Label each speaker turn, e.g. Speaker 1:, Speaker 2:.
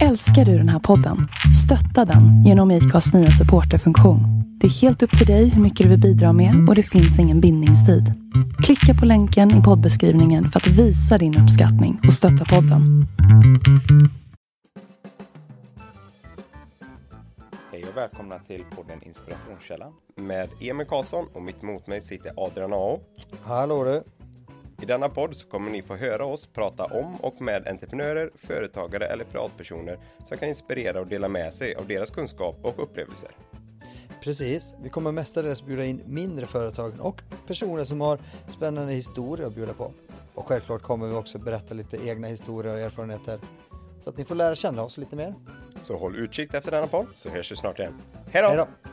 Speaker 1: Älskar du den här podden? Stötta den genom IKAs nya supporterfunktion. Det är helt upp till dig hur mycket du vill bidra med och det finns ingen bindningstid. Klicka på länken i poddbeskrivningen för att visa din uppskattning och stötta podden.
Speaker 2: Hej och välkomna till podden Inspirationskällan med Emil Karlsson och mitt emot mig sitter Adrian Ao.
Speaker 3: Hallå du!
Speaker 2: I denna podd så kommer ni få höra oss prata om och med entreprenörer, företagare eller privatpersoner som kan inspirera och dela med sig av deras kunskap och upplevelser.
Speaker 3: Precis, vi kommer mestadels bjuda in mindre företag och personer som har spännande historier att bjuda på. Och självklart kommer vi också berätta lite egna historier och erfarenheter så att ni får lära känna oss lite mer.
Speaker 2: Så håll utkik efter denna podd så hörs vi snart igen. Hej då!
Speaker 3: Hej då!